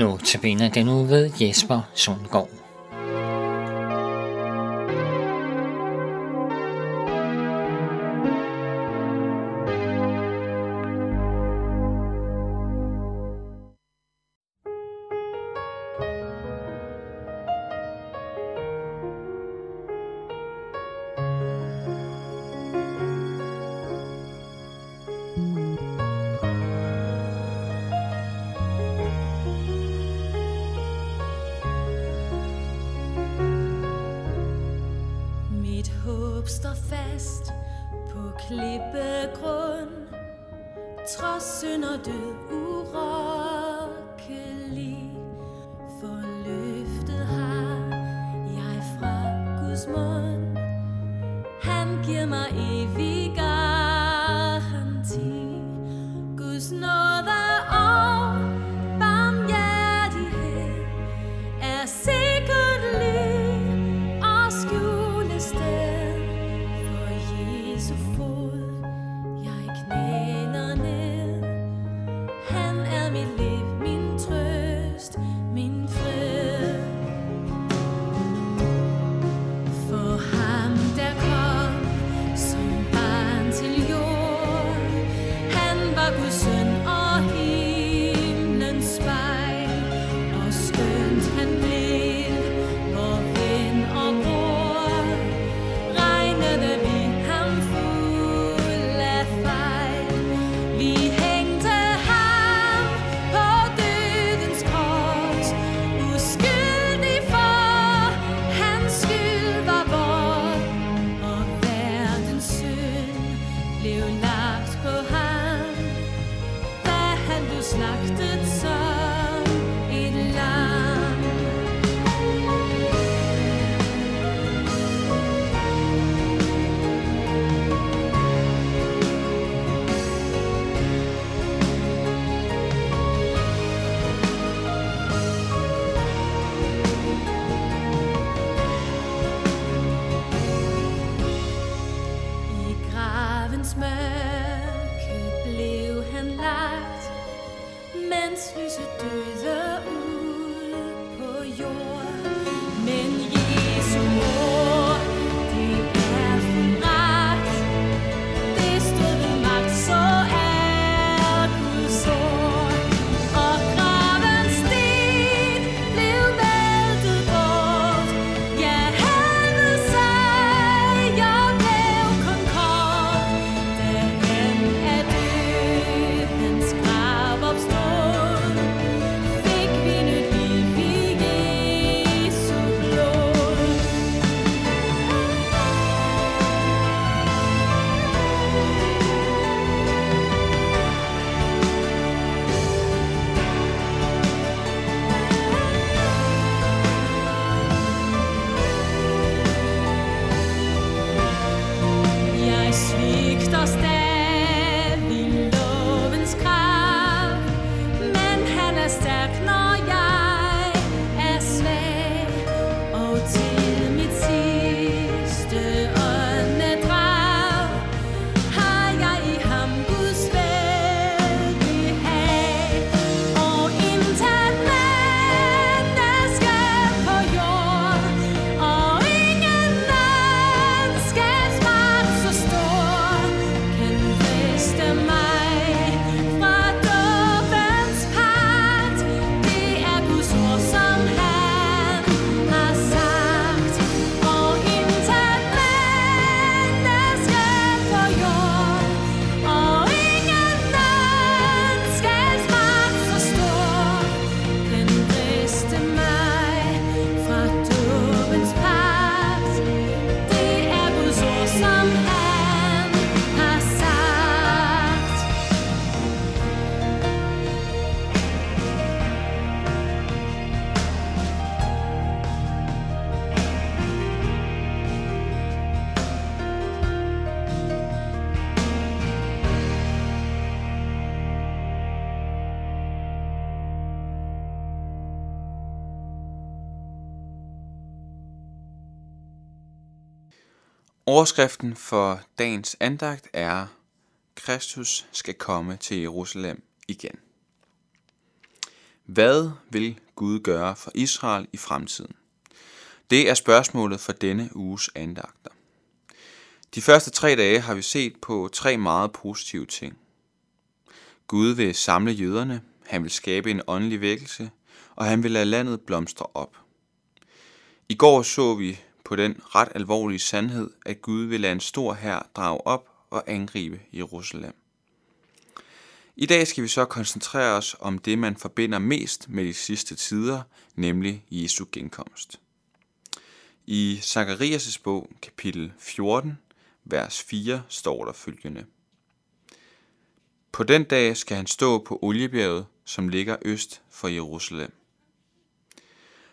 Nu Notabene den nu ved Jesper Sundgaard. begrund Trods synd og død. Overskriften for dagens andagt er Kristus skal komme til Jerusalem igen. Hvad vil Gud gøre for Israel i fremtiden? Det er spørgsmålet for denne uges andagter. De første tre dage har vi set på tre meget positive ting. Gud vil samle jøderne, han vil skabe en åndelig vækkelse, og han vil lade landet blomstre op. I går så vi på den ret alvorlige sandhed, at Gud vil lade en stor hær drage op og angribe Jerusalem. I dag skal vi så koncentrere os om det, man forbinder mest med de sidste tider, nemlig Jesu genkomst. I Zakarias' bog, kapitel 14, vers 4, står der følgende. På den dag skal han stå på oliebjerget, som ligger øst for Jerusalem.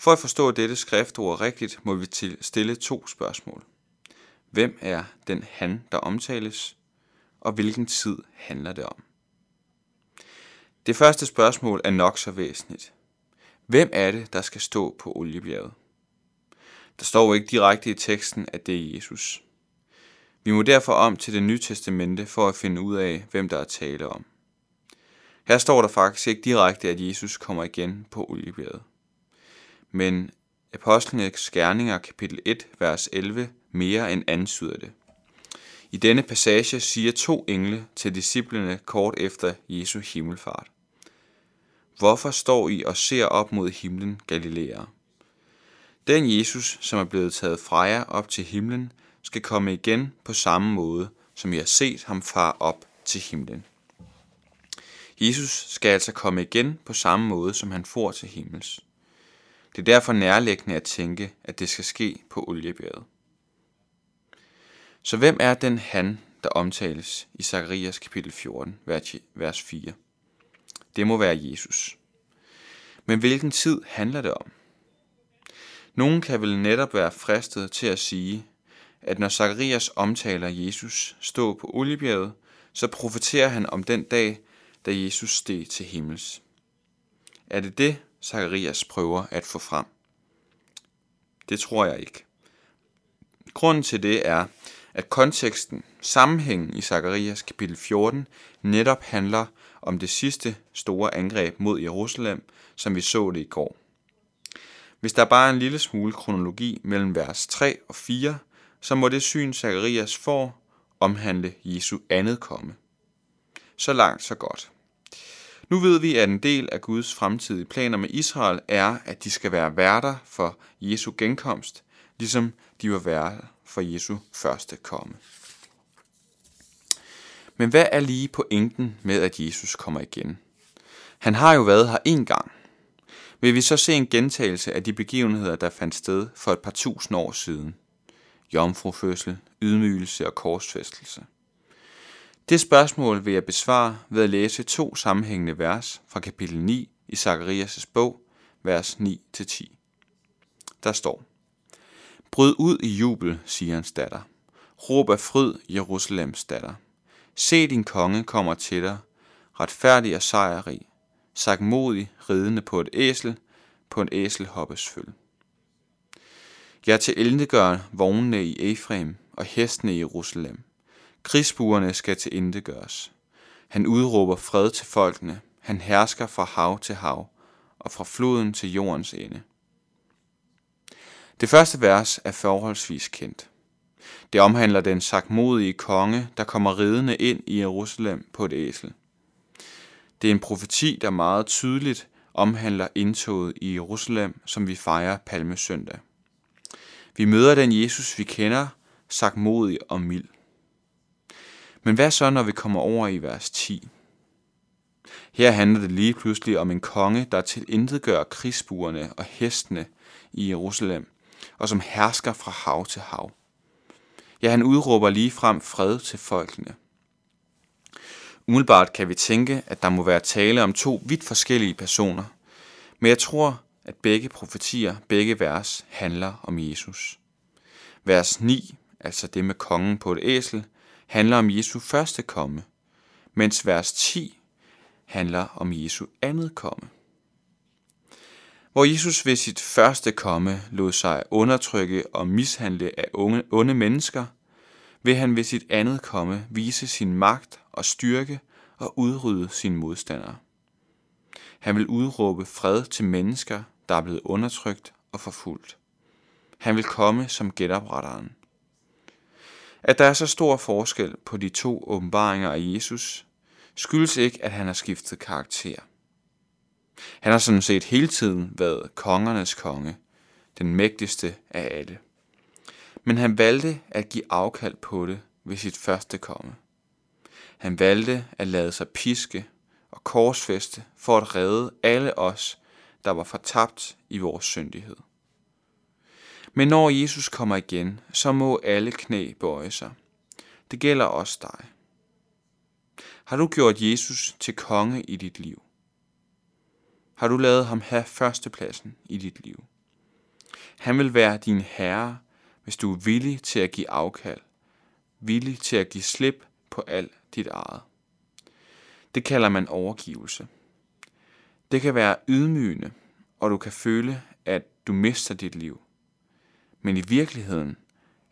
For at forstå dette skriftord rigtigt, må vi stille to spørgsmål. Hvem er den han, der omtales, og hvilken tid handler det om? Det første spørgsmål er nok så væsentligt. Hvem er det, der skal stå på oliebjerget? Der står ikke direkte i teksten, at det er Jesus. Vi må derfor om til det nye testamente for at finde ud af, hvem der er tale om. Her står der faktisk ikke direkte, at Jesus kommer igen på oliebjerget. Men Apostlenes Gerninger kapitel 1, vers 11 mere end antyder det. I denne passage siger to engle til disciplene kort efter Jesu himmelfart. Hvorfor står I og ser op mod himlen, Galilea? Den Jesus, som er blevet taget fra jer op til himlen, skal komme igen på samme måde, som I har set ham far op til himlen. Jesus skal altså komme igen på samme måde, som han får til himmels. Det er derfor nærliggende at tænke, at det skal ske på oliebjerget. Så hvem er den han, der omtales i Zakarias kapitel 14, vers 4? Det må være Jesus. Men hvilken tid handler det om? Nogen kan vel netop være fristet til at sige, at når Zakarias omtaler Jesus stå på oliebjerget, så profeterer han om den dag, da Jesus steg til himmels. Er det det, Zakarias prøver at få frem? Det tror jeg ikke. Grunden til det er, at konteksten, sammenhængen i Zakarias kapitel 14, netop handler om det sidste store angreb mod Jerusalem, som vi så det i går. Hvis der bare er en lille smule kronologi mellem vers 3 og 4, så må det syn, Zakarias får, omhandle Jesu andet komme. Så langt, så godt. Nu ved vi, at en del af Guds fremtidige planer med Israel er, at de skal være værter for Jesu genkomst, ligesom de var værter for Jesu første komme. Men hvad er lige pointen med, at Jesus kommer igen? Han har jo været her en gang. Vil vi så se en gentagelse af de begivenheder, der fandt sted for et par tusind år siden? Jomfrufødsel, ydmygelse og korsfæstelse. Det spørgsmål vil jeg besvare ved at læse to sammenhængende vers fra kapitel 9 i Zakarias' bog, vers 9-10. Der står, Bryd ud i jubel, siger hans datter. Råb af fryd, Jerusalems datter. Se din konge kommer til dig, retfærdig og sejrrig, sagmodig, ridende på et æsel, på en æselhoppes føl. Jeg til gør vognene i Efrem og hestene i Jerusalem. Krigsbuerne skal til gøres. Han udråber fred til folkene. Han hersker fra hav til hav og fra floden til jordens ende. Det første vers er forholdsvis kendt. Det omhandler den sagmodige konge, der kommer ridende ind i Jerusalem på et æsel. Det er en profeti, der meget tydeligt omhandler indtoget i Jerusalem, som vi fejrer palmesøndag. Vi møder den Jesus, vi kender, sagmodig og mild. Men hvad så, når vi kommer over i vers 10? Her handler det lige pludselig om en konge, der tilintetgør krigsbuerne og hestene i Jerusalem, og som hersker fra hav til hav. Ja, han udråber lige frem fred til folkene. Umiddelbart kan vi tænke, at der må være tale om to vidt forskellige personer, men jeg tror, at begge profetier, begge vers, handler om Jesus. Vers 9, altså det med kongen på et æsel, handler om Jesu første komme, mens vers 10 handler om Jesu andet komme. Hvor Jesus ved sit første komme lod sig undertrykke og mishandle af unge, onde mennesker, vil han ved sit andet komme vise sin magt og styrke og udrydde sine modstandere. Han vil udråbe fred til mennesker, der er blevet undertrykt og forfulgt. Han vil komme som genopretteren. At der er så stor forskel på de to åbenbaringer af Jesus, skyldes ikke, at han har skiftet karakter. Han har sådan set hele tiden været kongernes konge, den mægtigste af alle. Men han valgte at give afkald på det ved sit første komme. Han valgte at lade sig piske og korsfeste for at redde alle os, der var fortabt i vores syndighed. Men når Jesus kommer igen, så må alle knæ bøje sig. Det gælder også dig. Har du gjort Jesus til konge i dit liv? Har du lavet ham have førstepladsen i dit liv? Han vil være din herre, hvis du er villig til at give afkald, villig til at give slip på alt dit eget. Det kalder man overgivelse. Det kan være ydmygende, og du kan føle, at du mister dit liv. Men i virkeligheden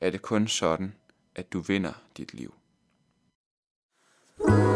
er det kun sådan, at du vinder dit liv. thank